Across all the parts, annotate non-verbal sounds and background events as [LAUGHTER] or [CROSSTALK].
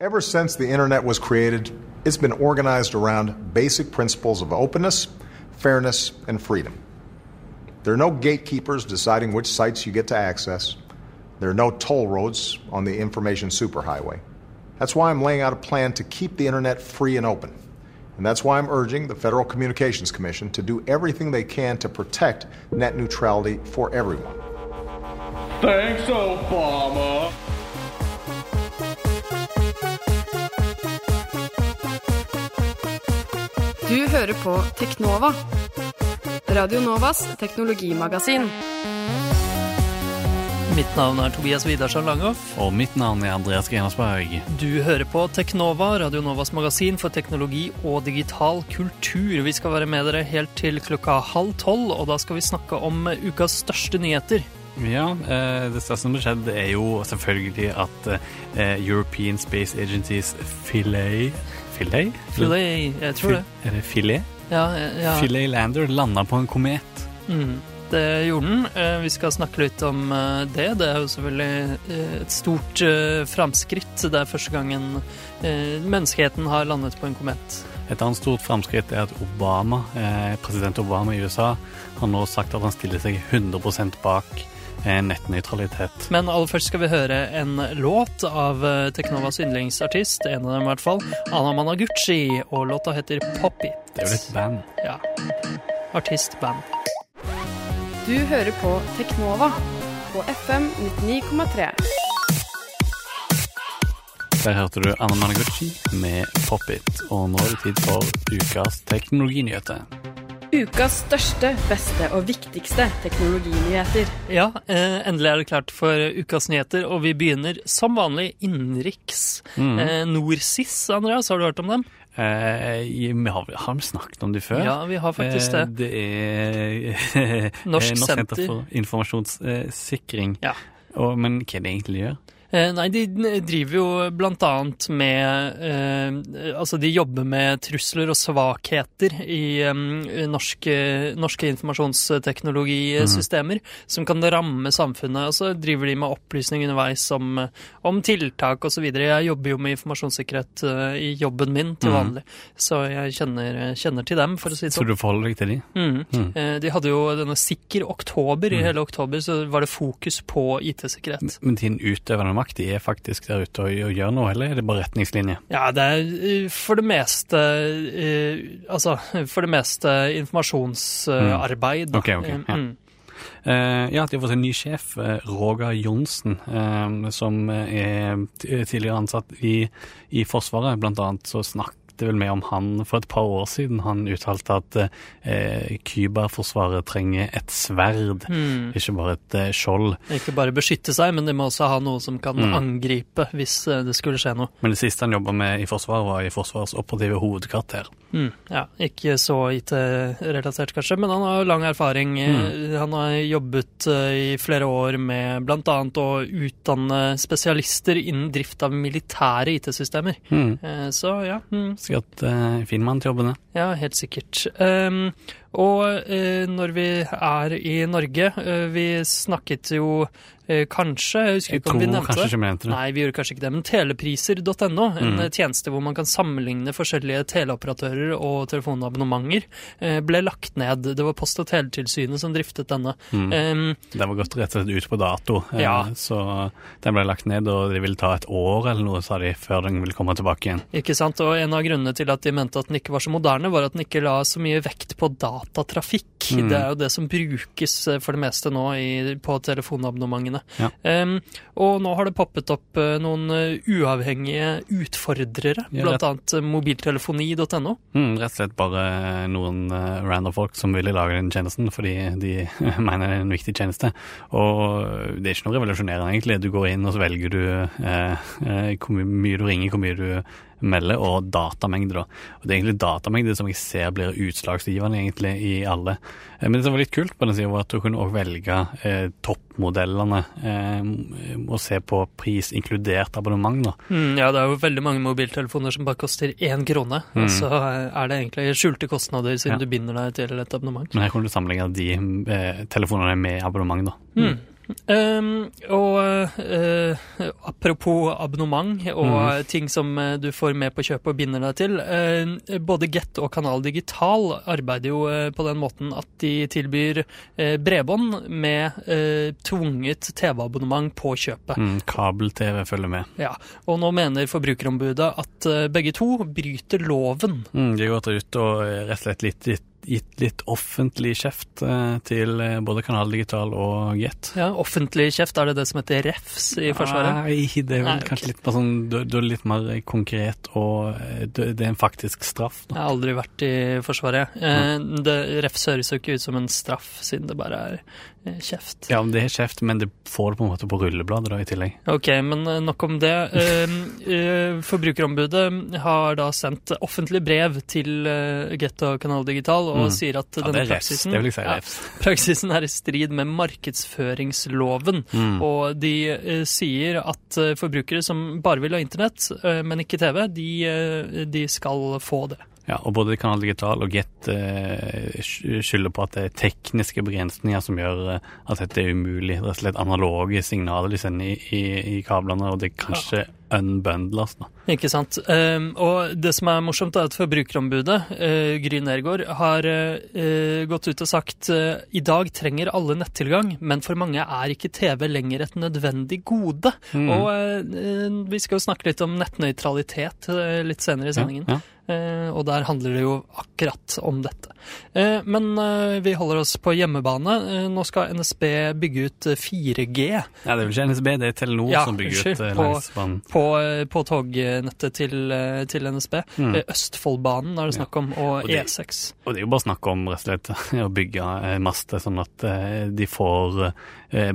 Ever since the internet was created, it's been organized around basic principles of openness, fairness, and freedom. There are no gatekeepers deciding which sites you get to access. There are no toll roads on the information superhighway. That's why I'm laying out a plan to keep the internet free and open. And that's why I'm urging the Federal Communications Commission to do everything they can to protect net neutrality for everyone. Thanks, Obama. Du hører på Teknova. Radio Novas teknologimagasin. Mitt navn er Tobias Widersen Langhoff. Og mitt navn er Andreas Grenersberg. Du hører på Teknova, Radio Novas magasin for teknologi og digital kultur. Vi skal være med dere helt til klokka halv tolv, og da skal vi snakke om ukas største nyheter. Ja, eh, det største som har skjedd, er jo selvfølgelig at eh, European Space Agencies Filet Filet? Filet, jeg tror det. Er det filet? Ja, ja. Filet Lander landa på en komet. Mm, det gjorde den. Eh, Vi skal snakke litt om eh, det. Det er jo selvfølgelig eh, et stort framskritt. Det er første gangen eh, menneskeheten har landet på en komet. Et annet stort framskritt er at Obama, president Obama i USA har nå sagt at han stiller seg 100% bak eh, nettnøytralitet. Men aller først skal vi høre en låt av eh, Teknovas yndlingsartist, en av dem i hvert fall, Anna Managuchi, og låta heter Pop It. Det er jo et band. Ja. Artistband. Du hører på Teknova på FM 99,3. Der hørte du Anna Managuchi med Pop It. Og nå er det tid for ukas teknologinyheter. Ukas største, beste og viktigste teknologinyheter. Ja, eh, endelig er det klart for ukas nyheter, og vi begynner som vanlig innenriks. Mm. Eh, NorSIS, Andreas, har du hørt om dem? Eh, vi har, har vi snakket om de før? Ja, vi har faktisk Eh, det. Det er [LAUGHS] Norsk Norsk Senter. for informasjonssikring. Ja. Og, men hva er det egentlig gjør? Eh, nei, de driver jo blant annet med eh, Altså, de jobber med trusler og svakheter i eh, norske, norske informasjonsteknologisystemer som kan ramme samfunnet. Og så driver de med opplysning underveis om, om tiltak osv. Jeg jobber jo med informasjonssikkerhet eh, i jobben min til vanlig, vanlig, så jeg kjenner, kjenner til dem, for å si det sånn. Så du forholder deg til de? Mhm. Mm. Eh, De hadde jo denne Sikker oktober. I Mm. hele oktober så var det fokus på IT-sikkerhet. Men din utøvende makt, de er faktisk der ute og, og gjør noe, eller er det bare retningslinjer? Ja, det er eh, for det meste eh, Altså, for det meste informasjonsarbeid. Ok, ok, ja. Mm. Uh, ja, de har fått en ny sjef, eh, Roger Johnsen, uh, som er tidligere ansatt i, i Forsvaret. Blant annet så snakket vel med om han for et par år siden. Han uttalte at eh, Kyberforsvaret trenger et sverd, Mm. ikke bare et eh, skjold. Ikke bare beskytte seg, men de må også ha noe som kan Mm. angripe hvis eh, det skulle skje noe. Men det siste han jobba med i Forsvaret, var i Forsvarets operative hovedkvarter. Mm. Ja, ikke så IT-relatert kanskje, men han har lang erfaring. Eh, Han har jobbet eh, i flere år med bl.a. å utdanne spesialister innen drift av militære IT-systemer. Mm. Eh, Så ja. Mm. Sikkert eh, fin mann til jobbene. Ja, helt sikkert. Ehm, og eh, når vi er i Norge eh, Vi snakket jo eh, kanskje Jeg husker ikke om vi nevnte det. det. Nei, vi gjorde kanskje ikke det. Men telepriser.no, en Mm. tjeneste hvor man kan sammenligne forskjellige teleoperatører og telefonabonnementer, eh, ble lagt ned. Det var Post- og teletilsynet som driftet denne. Mm. Um, Den var gått rett og slett ut på dato, Ja. så den ble lagt ned, og det ville ta et år eller noe, sa de, før den ville komme tilbake igjen. Ikke sant? Og en av grunnene til at de mente at den ikke var så moderne, var at den ikke la så mye vekt på datatrafikk. Mm. Det er jo det som brukes eh, for det meste nå i, på telefonabonnementene. Ja. Um, og nå har det poppet opp eh, noen eh, uavhengige utfordrere, Ja, blant annet mobiltelefoni.no. Mm, rett og slett bare noen random folk som ville lage den tjenesten, fordi de [LAUGHS] mener det er en viktig tjeneste. Og det er ikke noe revolusjonerende, egentlig. Du går inn, og så velger du eh, hvor mye du ringer, hvor mye du melder, og datamengde, da. Og det er egentlig datamengde som jeg ser blir utslagsgivende, egentlig, i alle. Eh, Men det som var litt kult på den siden, var at du kunne også velge eh, toppmodellene, eh, og se på pris inkludert abonnement, da. Mm, ja, det er jo veldig mange mobiltelefoner som bare koster én krone. Mm. Og så er det egentlig skjulte kostnader siden Ja. du binder deg til et abonnement. Men her kunne du sammenligne de eh, telefonene med abonnement, da. Mm. Um, og uh, apropos abonnement og mm. ting som eh, du får med på kjøpet og binder deg til. Uh, både Get og Kanal Digital arbeider jo uh, på den måten at de tilbyr bredbånd med tvunget TV-abonnement på kjøpet. Mm, Kabel-TV følger med. Ja, og nå mener Forbrukerombudet at begge to bryter loven. Mm, de har gått ut og rett og slett litt, gitt, gitt litt offentlig kjeft eh, til eh, både Kanal Digital og Get. Ja, Offentlig kjeft, er det det som heter refs i Forsvaret? Nei, det er vel Nei, kanskje kanskje litt mer sånn Da da er litt mer konkret, og eh, det, er en faktisk straff. Jeg har aldri vært i Forsvaret. Eh, det, refs høres jo ikke ut som en straff, siden det bare er eh, kjeft. Ja, det er kjeft, men det får det på en måte på rullebladet da, i tillegg. Ok, men eh, nok om det. [LAUGHS] Eh, eh, Forbrukerombudet har da sendt offentlig brev til eh, Get og Kanal Digital og Mm. sier at denne det er praksisen, Det vil jeg si ja, [LAUGHS] praksisen er i strid med markedsføringsloven. Mm. Og de eh, sier at eh, forbrukere som bare vil ha internett, eh, men ikke TV, de, eh, de skal få det. Ja, og både Kanal Digital og Get eh, skylder på at det er tekniske begrensninger som gjør eh, at dette er umulig. Det er slett analoge signaler de sender i, i, i kablene, og det er kanskje unbundles. Da. Ikke sant. Um, og det som er morsomt, er at Forbrukerombudet, uh, Gry Nergård, har uh, gått ut og sagt uh, i dag trenger alle nettilgang, men for mange er ikke TV lenger et nødvendig gode. Mm. Og uh, vi skal jo snakke litt om nettnøytralitet litt senere i sendingen. Ja, ja. Eh, og der handler det jo akkurat om dette. Eh, men eh, vi holder oss på hjemmebane. Nå skal NSB bygge ut eh, 4G ja, det er vel ikke NSB, det er Telenor Ja, som bygger ut langsbanen. på- på, på tognettet til, til NSB. Mm. Østfoldbanen er det snakk om, og, Og det- E6. Og det er jo bare snakk om rett og slett [LAUGHS] å bygge master sånn at de får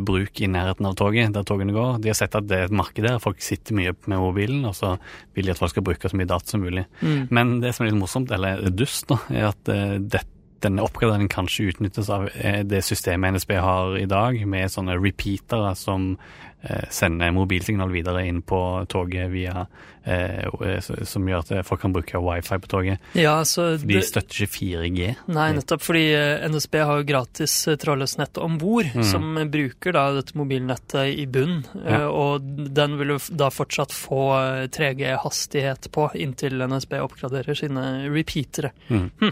bruk i nærheten av toget, der togene går. De har sett at det er et marked der, folk sitter mye med mobilen, og så vil de at folk skal bruke så mye data som mulig. Mm. Men det som er litt morsomt, eller dust, da, er at eh, det, denne oppgraderingen kanskje utnyttes av eh, det systemet NSB har i dag, med sånne repeatere som eh, sender mobilsignal videre inn på toget via eh, Som gjør at folk kan bruke wifi på toget. Ja, så De støtter ikke 4G. Nei, nettopp fordi eh, NSB har jo gratis eh, trådløst nett om bord, Mm. som eh, bruker da dette mobilnettet i bunn. eh, Ja. Og den vil jo da fortsatt få eh, 3G-hastighet på inntil NSB oppgraderer sine repeatere. Mm. Hm.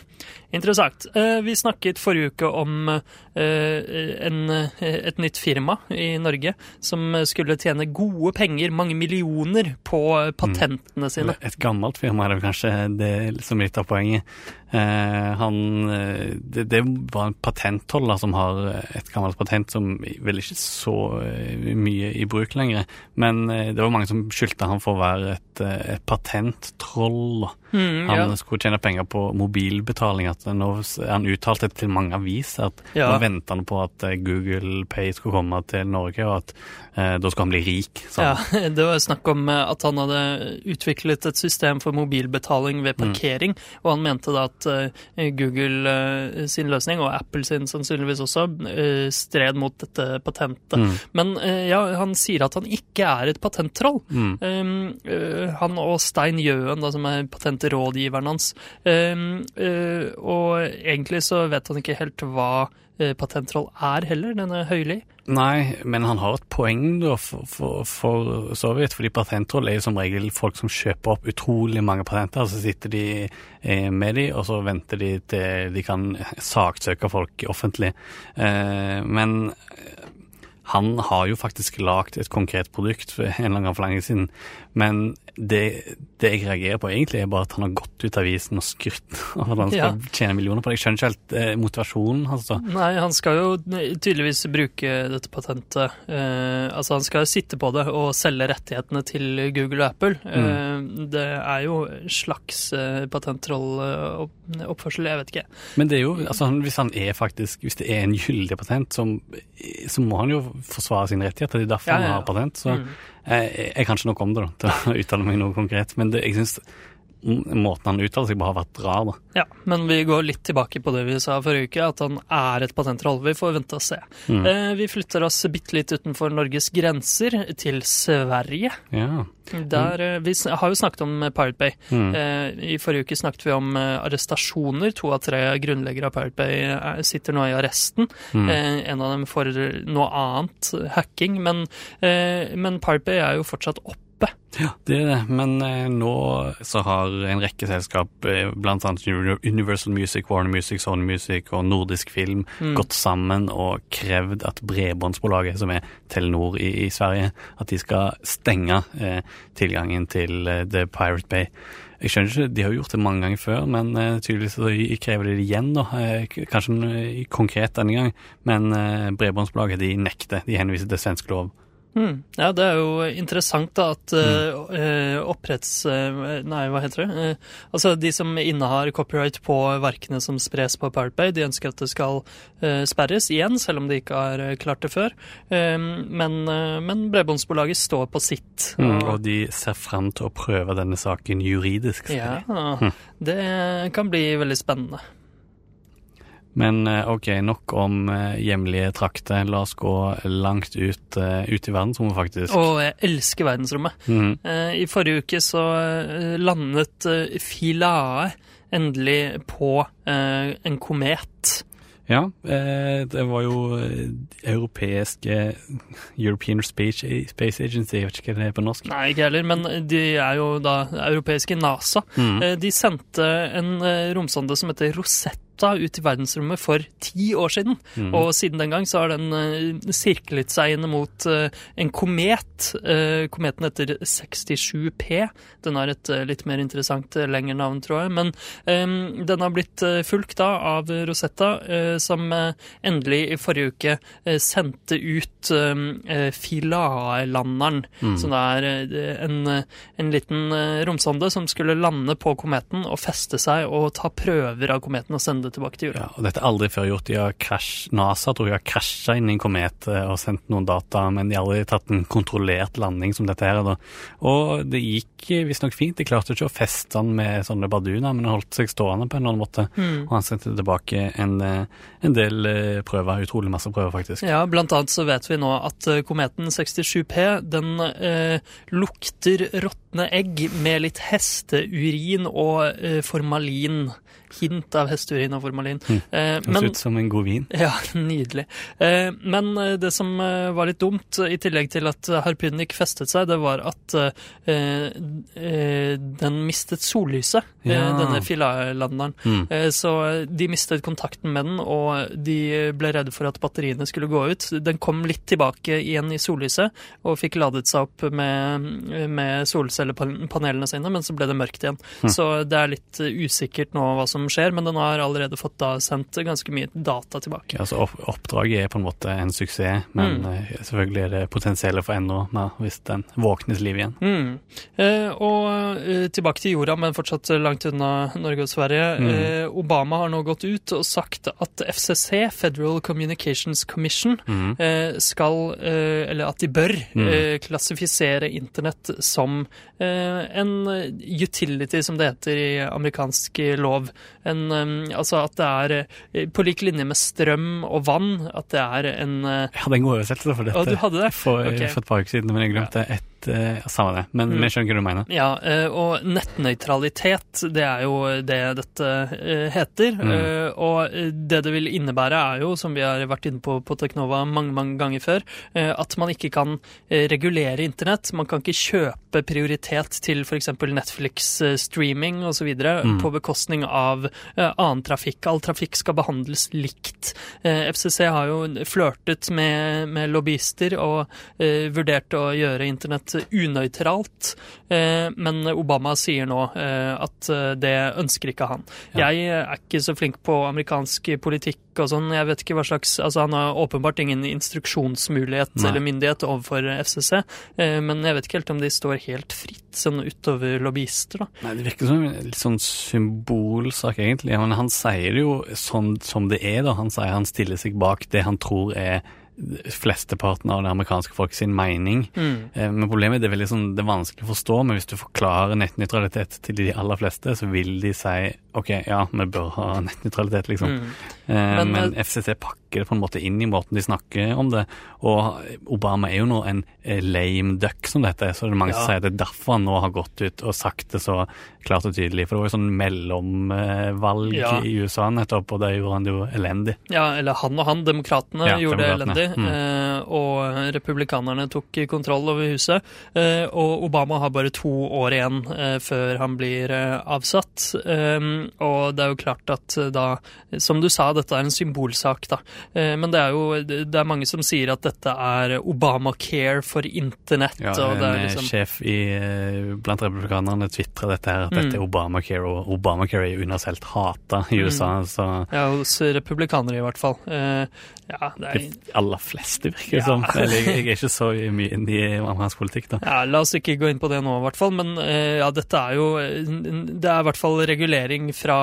Interessant. Eh, Vi snakket forrige uke om eh, en, eh, et nytt firma i Norge som skulle tjene gode penger, mange millioner, på patentene patentene sine. Et gammelt firma er det kanskje det som er litt av poenget. Eh, han, eh, det, det var en patentholder som har et gammelt patent som vel ikke så eh, mye i bruk lenger. Men eh, det var mange som skyldte han for å være et, et patenttroll. Mm, Han ja. skulle tjene penger på mobilbetaling. At nå, han uttalte til mange aviser at Ja. nå venter han på at eh, Google Pay skulle komme til Norge, og at eh, da skulle han bli rik. Ja, [LAUGHS] det var snakk om eh, at han hadde utviklet et system for mobilbetaling ved Mm. parkering, og han mente da at eh, Google eh, sin løsning, og Apple sin sannsynligvis også, eh, stred mot dette patentet. Mm. Men ja, han sier at han ikke er et patenttroll. Mm. Um, eh, han og Stein Jøen, da, som er patentrådgiveren hans. rådgiverne hans. og egentlig så vet han ikke helt hva patentroll patenttroll er heller, denne Høili. Nei, men han har et poeng da, for, for, for så vidt. Fordi patenttroll er jo som regel folk som kjøper opp utrolig mange patenter. Så sitter de eh, med de, og så venter de til de kan saksøke folk offentlig. Eh, men eh, han har jo faktisk lagd et konkret produkt en eller annen gang for lenge siden. Men det, det jeg reagerer på egentlig, er bare at han har gått ut av avisen og skrytt [LAUGHS] av at han skal Ja. tjene millioner på det. Jeg skjønner ikke helt eh, motivasjonen hans. da. Nei, han skal jo tydeligvis bruke dette patentet. Eh, altså, han skal jo sitte på det og selge rettighetene til Google og Apple. Eh, det er jo slags eh, patentroll-oppførsel, jeg vet ikke. Men det er jo, altså han- hvis han er faktisk, hvis det er en gyldig patent, så, så må han jo forsvare sine rettigheter. Det er derfor ja, ja. han har patent. Så Mm. Jeg, jeg kan ikke noe om det, da, til å [LAUGHS] uttale meg noe konkret. Men det, jeg syns måten han uttaler seg på, har vært rar, da. Ja, men vi går litt tilbake på det vi sa forrige uke, at han er et patentroll. Vi får vente og se. Mm. Eh, vi flytter oss bitte litt utenfor Norges grenser, til Sverige. Ja. Der, eh, vi har jo snakket om eh, Pirate Bay. Mm. Eh, I forrige uke snakket vi om eh, arrestasjoner. To av tre grunnleggere av Pirate Bay eh, sitter nå i arresten. Mm. Eh, en av dem for noe annet, hacking. Men, eh, men Pirate Bay er jo fortsatt oppe. Ja, det er det. Men eh, nå så har en rekke selskap, eh, blant annet Universal Music, Warner Music, Sony Music og Nordisk Film, Mm. gått sammen og krevd at Bredbåndsbolaget, som er Telenor i, i Sverige, at de skal stenge eh, tilgangen til eh, The Pirate Bay. Jeg skjønner ikke, De har gjort det mange ganger før, men uh, tydeligvis så krever de det igjen. da, eh, Kanskje konkret denne gang, men uh, Bredbåndsbolaget de nekter. De henviser til svensk lov. Mm. Ja, det er jo interessant da at eh, Mm. eh, oppretts... eh, nei, hva heter det? Eh, altså, de som innehar copyright på verkene som spres på Pirate Bay, de ønsker at det skal eh, sperres igjen, selv om de ikke har eh, klart det før. Eh, men, eh, men Bredbåndsbolaget står på sitt. Mm, og de ser frem til å prøve denne saken juridisk. ja, de. det kan bli veldig spennende. Men eh, ok, nok om eh, hjemlige trakter. La oss gå langt ut, eh, ut i verdensrommet, faktisk. Og jeg elsker verdensrommet. Mm I forrige uke så landet Filae Philae endelig på en komet. Ja, det var jo europeiske European Space, Space Agency, jeg vet ikke hva det er på norsk. Nei, ikke heller, men de er jo da europeiske NASA. Eh, De sendte en romsonde som heter Rosetta ut i verdensrommet for ti år siden. Mm. Og siden den gang så har den eh, sirklet seg inn mot eh, en komet. Eh, kometen heter 67P. Den har et litt mer interessant lengre navn, tror jeg. Men um, den har blitt fulgt da av Rosetta, uh, som endelig i forrige uke uh, sendte ut eh, Philae-landeren. Mhm. Som er en, en liten romsonde som skulle lande på kometen og feste seg og ta prøver av kometen og sende det tilbake til jorda. Ja, og dette er aldri før gjort. De har crash, NASA tror jeg har krasja inn i en komet eh, og sendt noen data, men de har aldri tatt en kontrollert landing som dette her. Da. Og det gikk eh, visstnok fint. De klarte ikke å feste den med sånne barduner, men holdt seg stående på en eller annen måte. Mm. Og han sendte tilbake en, eh, en del prøver, utrolig masse prøver faktisk. Ja, blant annet så vet vi nå at kometen 67P den eh, lukter råtne egg med litt hesteurin og eh, formalin. Hint av hesteurin og formalin. Mm. Eh, Høres men ut som en god vin. Ja, [LAUGHS] nydelig. Eh, men eh, det som var litt dumt, i tillegg til at harpunen ikke festet seg, det var at eh, eh, den mistet sollyset, Ja. denne Philae-landeren. Mm. Så de mistet kontakten med den, og de ble redde for at batteriene skulle gå ut. Den kom litt tilbake igjen i sollyset, og fikk ladet seg opp med, med solcellepanelene sine, men så ble det mørkt igjen. Så det er litt usikkert nå hva som skjer, men den har allerede fått da sendt ganske mye data tilbake. Ja, så opp, Oppdraget er på en måte en suksess, men Mm. eh, selvfølgelig er det potensialet for enda mer hvis den våknes liv igjen. Mm. Eh, og eh, tilbake til jorda, men fortsatt langt unna Norge og Sverige. Mm. Eh, Obama har nå gått ut og sagt at FCC, Federal Communications Commission, Mhm. eh, skal, eh, eller at de bør, Mm. klassifisere internett som en utility, som det heter i amerikansk lov. En, eh, altså at det er eh, på lik linje med strøm og vann, at det er en eh, Jeg hadde en god oversettelse for dette det? for, okay. for et par uker siden, men jeg glemte eh, Samme det, men Mm. vi skjønner hva du mener. Ja, eh, og nettnøytralitet, det er jo det dette eh, heter. Mm. Og det det vil innebære er jo, som vi har vært inne på på Teknova mange, mange ganger før, at man ikke kan regulere internett. Man kan ikke kjøpe prioritet til f.eks. Netflix-streaming osv. Mm. på bekostning av annen trafikk. All trafikk skal behandles likt. FCC har jo flørtet med, med lobbyister og vurdert å gjøre internett unøytralt, eh, men Obama sier nå eh, at eh, det ønsker ikke han. Jeg er ikke så flink på amerikansk politikk og sånn, jeg vet ikke hva slags Altså, han har åpenbart ingen instruksjonsmulighet Nei. eller myndighet overfor FCC, men jeg vet ikke helt om de står helt fritt sånn utover lobbyister, da. Nei, Det virker som en litt sånn symbolsak, egentlig. Men han sier det jo sånn som det er, da. Han sier han stiller seg bak det han tror er flesteparten av det amerikanske folk sin mening. Mm. Eh, Men problemet er det er veldig sånn, det er vanskelig å forstå, men hvis du forklarer nettnøytralitet til de aller fleste, så vil de si OK, ja, vi bør ha nettnøytralitet, liksom. Mm. Eh, Men, Men, eh, FCC pakker det på en måte inn i måten de snakker om det. Og Obama er jo nå en eh, lame duck, som det heter. Så det er mange som sier at det er derfor han nå har gått ut og sagt det så klart og tydelig. For det var jo sånn mellomvalg Ja. i USA nettopp, og det gjorde han jo elendig. Ja, eller han og han, demokratene, Ja, gjorde det elendig. Mm. eh, og republikanerne tok kontroll over huset. eh, og Obama har bare to år igjen før han blir avsatt. Og det er jo klart at da, som du sa, dette er en symbolsak, da. Eh, men det er jo det er mange som sier at dette er Obamacare for internett. Ja, en er eh, liksom sjef i, eh, blant republikanerne tvitrer dette her, at dette er Mm. Obamacare, og Obamacare er jo universelt hata i USA. Så Ja, hos republikanere i hvert fall. Ja, det er de aller fleste virker det Ja. som. Eller jeg, er ikke så mye inne i amerikansk politikk, da. Ja, La oss ikke gå inn på det nå, i hvert fall. Men ja, dette er jo Det er i hvert fall regulering fra,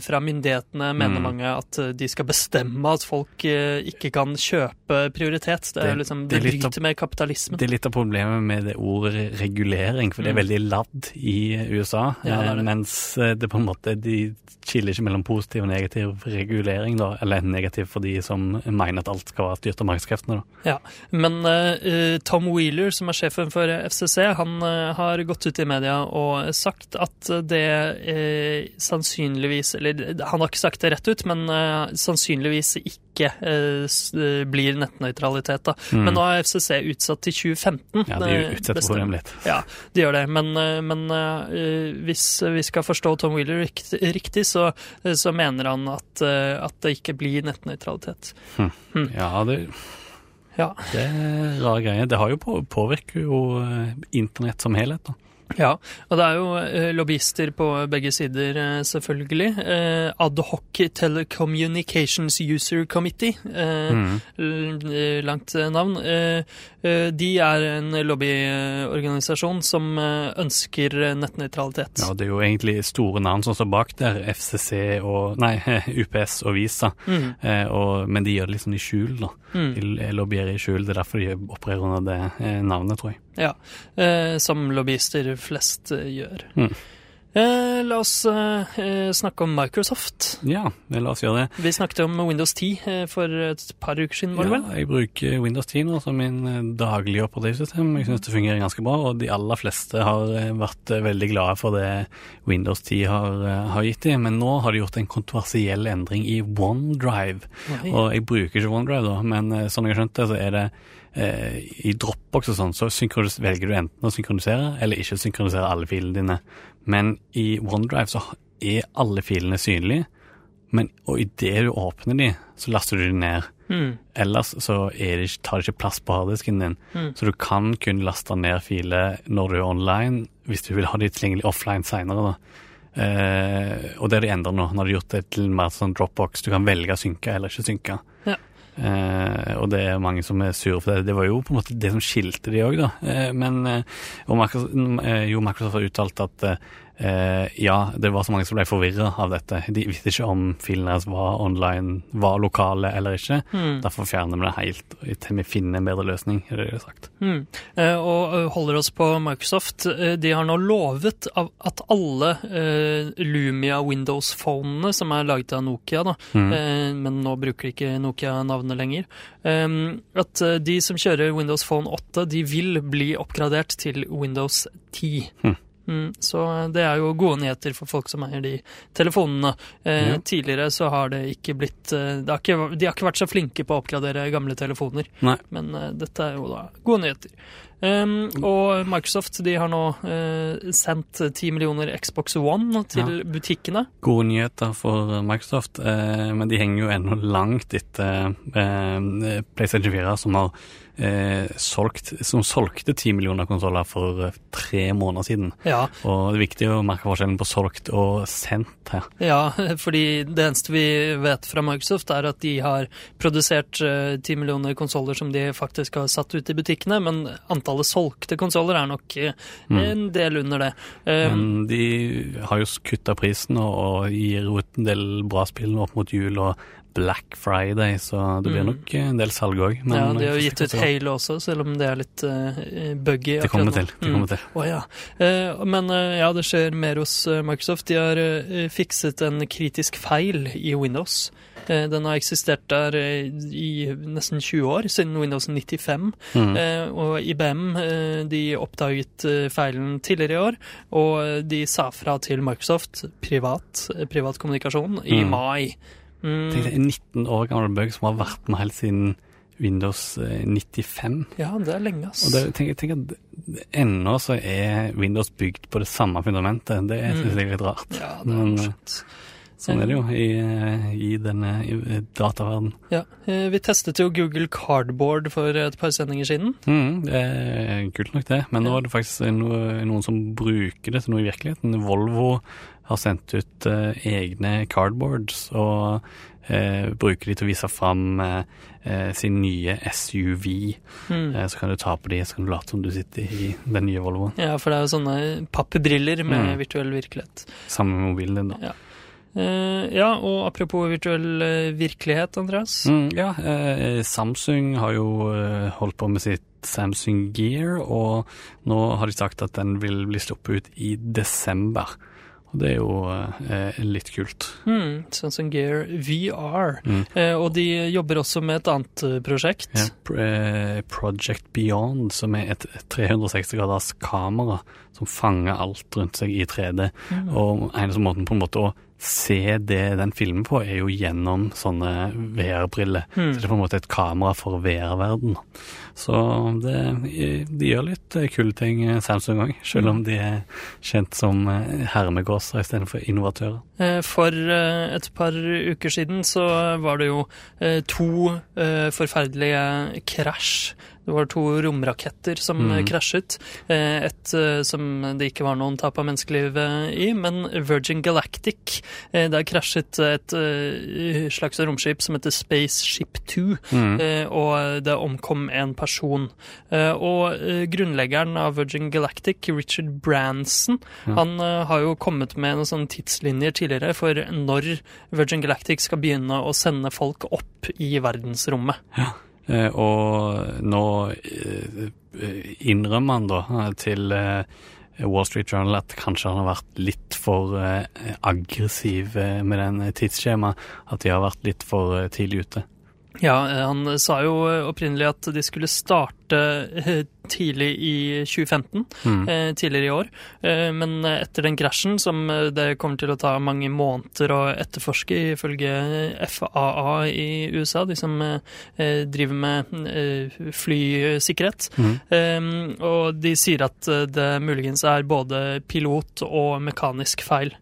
fra myndighetene, mener Mm. mange, at de skal bestemme at folk ikke kan kjøpe prioritet. Det, Det- liksom, det det er bryter med kapitalismen. Det er litt av problemet med det ordet regulering, for det er Mm. veldig ladd i USA. Ja, det eh. Mens eh, det på en måte de skiller ikke mellom positiv og negativ regulering, da. Eller negativ for de som mener at alt skal være styrt av markedskreftene, da. Ja, Men uh, Tom Wheeler, som er sjefen for FCC, han uh, har gått ut i media og sagt at det uh, sannsynligvis Eller han har ikke sagt det rett ut, men sannsynligvis ikke eh, s- eh, blir nettnøytralitet. da. Mm. Men nå er FCC utsatt til 2015. Ja, de eh, utsetter for dem litt. Ja, de gjør det. Men, eh, men eh, hvis vi skal forstå Tom Wheeler riktig, så, så mener han at, eh, at det ikke blir nettnøytralitet. Ja, det, Ja. det er rare greier. Det har jo på, påvirker jo eh, internett som helhet, da. Ja, og det er jo eh, lobbyister på begge sider, eh, selvfølgelig. Eh, Adhoc Telecommunications User Committee, Mm. langt navn. De er en lobbyorganisasjon som ønsker nettnøytralitet. Ja, det er jo egentlig store navn som står bak der. FCC og Nei, [LAUGHS] UPS og Visa. Mm, og, men de gjør det liksom i skjul, da. mm, De lobbyerer i skjul. Det er derfor de opererer under det navnet, tror jeg. Ja, eh, som lobbyister flest eh, gjør. Mm. Eh, la oss eh, eh, snakke om Microsoft. Ja, la oss gjøre det. Vi snakket om Windows 10 eh, for et par uker siden, var det Ja, vel? jeg bruker Windows 10 nå som min daglige operativsystem. Jeg syns det fungerer ganske bra, og de aller fleste har vært veldig glade for det Windows 10 har, har gitt dem. Men nå har de gjort en kontroversiell endring i OneDrive. Oi. Og jeg bruker ikke OneDrive, da, men sånn jeg har skjønt det, så er det eh, I Dropbox og sånn, så velger du enten å synkronisere eller ikke synkronisere alle filene dine. Men i OneDrive så er alle filene synlige, men og idet du åpner de, så laster du de ned. Mm. Ellers så det ikke, tar det ikke plass på harddisken din. Mm. Så du kan kun laste ned filer når du er online, hvis du vil ha de tilgjengelig offline seinere. Eh, og det har de endra nå. Nå har de gjort det til mer sånn Dropbox. Du kan velge å synke eller ikke synke. Ja. Eh, og det er mange som er sure for det. Det var jo på en måte det som skilte de òg, da. Eh, men eh, Microsoft, eh, jo, Microsoft har uttalt at eh, Eh, ja, det var så mange som ble forvirra av dette. De visste ikke om filene deres var online, var lokale eller ikke. Mm. Derfor fjerner vi det helt til vi finner en bedre løsning, er det de har sagt. Mm. Eh, og eh, holder oss på Microsoft. De har nå lovet at alle eh, Lumia Windows-fonene som er laget av Nokia, da, Mm. eh, men nå bruker de ikke Nokia-navnet lenger, eh, at de som kjører Windows Phone 8, de vil bli oppgradert til Windows 10. Mm. Mm, så det er jo gode nyheter for folk som eier de telefonene. Eh, Ja. Tidligere så har det ikke blitt eh, det har ikke, De har ikke vært så flinke på å oppgradere gamle telefoner. Nei. Men eh, dette er jo da gode nyheter. Um, og Microsoft de har nå eh, sendt 10 millioner Xbox One til butikkene. Gode nyheter for Microsoft, eh, men de henger jo ennå langt etter eh, PlayStation 4, som har eh, solgt, som solgte ti millioner konsoller for eh, tre måneder siden. Ja, Og det er viktig å merke forskjellen på solgt og sendt her. ja, [LAUGHS] fordi det eneste vi vet fra Microsoft, er at de har produsert eh, millioner konsoller som de faktisk har satt ut i butikkene, men antallet solgte konsoller er nok eh, en del under det. Um, Men de har jo kutta prisen og, og gir ut en del bra spill opp mot jul, og Black Friday, så det blir Mm. nok en del salg òg. ja, de har jo gitt ut Halo også, selv om det er litt uh, buggy. Det kommer til. det Mm. kommer til. Å ja. uh, men uh, ja, det skjer mer hos eh, Microsoft. De har eh, fikset en kritisk feil i Windows. Eh, den har eksistert der eh, i nesten 20 år, siden Windows 95. Mm. Eh, og IBM eh, de oppdaget eh, feilen tidligere i år, og eh, de sa fra til Microsoft, privat, eh, privat kommunikasjon, i Mm. mai. Mm, Tenk deg en 19 år gammel bug som har vært med helt siden Windows eh, 95. ja, det er lenge, ass. Og det, tenk, tenk at ennå så er Windows bygd på det samme fundamentet. Det syns synes jeg er litt rart. ja, det er Men. Sånn er det jo i, eh, i denne i dataverdenen. Ja, eh, Vi testet jo Google Cardboard for et par sendinger siden. Mm, det er kult nok det, men nå er det faktisk noe, noen som bruker det til noe i virkeligheten. Volvo har sendt ut eh, egne cardboards og eh, bruker de til å vise fram eh, eh, sin nye SUV. Mm. Eh, så kan du ta på de, så kan du late som du sitter i den nye Volvoen. Ja, for det er jo sånne pappbriller med Mm. virtuell virkelighet. Sammen med mobilen din, da. Ja. Eh, ja, og apropos virtuell eh, virkelighet, Andreas. Mm, ja, eh, Samsung har jo holdt på med sitt Samsung Gear, og nå har de sagt at den vil bli sluppet ut i desember. Og det er jo eh, litt kult. Mm, Samsung Gear VR. Mm. Eh, og de jobber også med et annet prosjekt. Ja, Project Beyond, som er et 360 graders kamera som fanger alt rundt seg i 3D. Mm. Og eneste måten på en måte å se det den filmen på, er jo gjennom sånne VR-briller. Mm. Så det er på en måte et kamera for VR-verden. Så det, de gjør litt eh, kule ting, eh, Samsung òg, selv om de er kjent som eh, hermegåser istedenfor innovatører. For et par uker siden så var det jo to forferdelige krasj. Det var to romraketter som Mm. krasjet. Et som det ikke var noen tap av menneskeliv i, men Virgin Galactic. Der krasjet et slags romskip som heter Spaceship 2. Mm. Og det omkom en person. Eh, og eh, grunnleggeren av Virgin Galactic, Richard Branson, Ja. han eh, har jo kommet med noen sånne tidslinjer tidligere for når Virgin Galactic skal begynne å sende folk opp i verdensrommet. Ja. og nå innrømmer han da til Wall Street Journal at kanskje han har vært litt for aggressiv med den tidsskjemaet. At de har vært litt for tidlig ute. Ja, eh, han sa jo eh, opprinnelig at de skulle starte eh, tidlig i 2015, Mm. eh, tidligere i år. Eh, men etter den krasjen, som det kommer til å ta mange måneder å etterforske ifølge FAA i USA, de som driver med flysikkerhet, Mm. og de sier at det muligens er både pilot og mekanisk feil.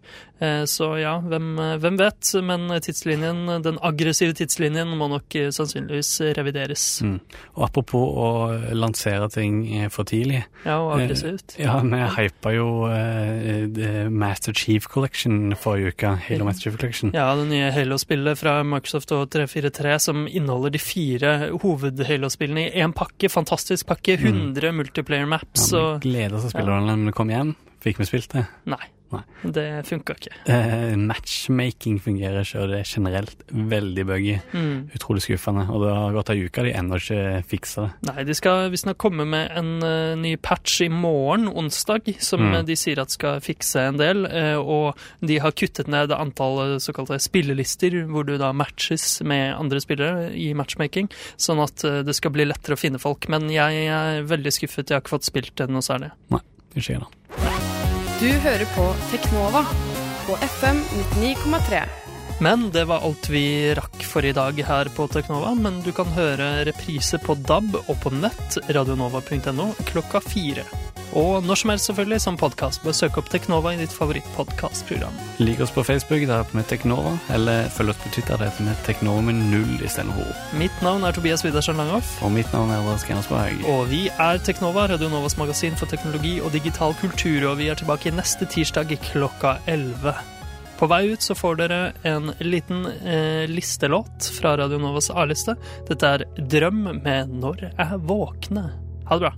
Så ja, hvem, hvem vet, men tidslinjen, den aggressive tidslinjen må nok sannsynligvis revideres. Mm. Og apropos å lansere ting eh, for tidlig. Ja, og aggressivt. Ja, vi hypa jo uh, Master Chief Collection forrige uke. Halo Master Chief Collection. Ja, det nye Halo-spillet fra Microsoft og 343 som inneholder de fire hoved-Halo-spillene i én pakke. Fantastisk pakke. 100 multiplayer maps Ja, vi gleder oss til å spille ja. kommer hjem. Fikk vi spilt det? Nei. Nei. Det funka ikke. Eh, matchmaking fungerer ikke, og det er generelt veldig buggy. Mm. Utrolig skuffende. Og det har gått ei uke, de ennå ikke fiksa det. Nei, de skal visstnok komme med en uh, ny patch i morgen, onsdag, som Mm. eh, de sier at skal fikse en del. Uh, og de har kuttet ned antallet såkalte spillelister, hvor du da matches med andre spillere i matchmaking, sånn at uh, det skal bli lettere å finne folk. Men jeg er veldig skuffet, jeg har ikke fått spilt det noe særlig. Nei, Det skjer da. Du hører på Teknova på FM 99,3. Men det var alt vi rakk for i dag her på Teknova. Men du kan høre reprise på DAB og på nett, radionova.no, klokka fire. Og når som helst selvfølgelig som podkast. Bare søk opp Teknova i ditt favorittpodkastprogram. Lik oss på Facebook, der heter vi Teknova, eller følg oss på Twitter, der heter vi Teknova med null istedenfor O. Mitt navn er Tobias Widersen Langhoff. Og mitt navn er Lars Kennersberg. Og vi er Teknova, Radio Novas magasin for teknologi og digital kultur. Og vi er tilbake neste tirsdag klokka 11. På vei ut så får dere en liten eh, listelåt fra Radio Novas A-liste. Dette er Drøm med Når er våkne. Ha det bra.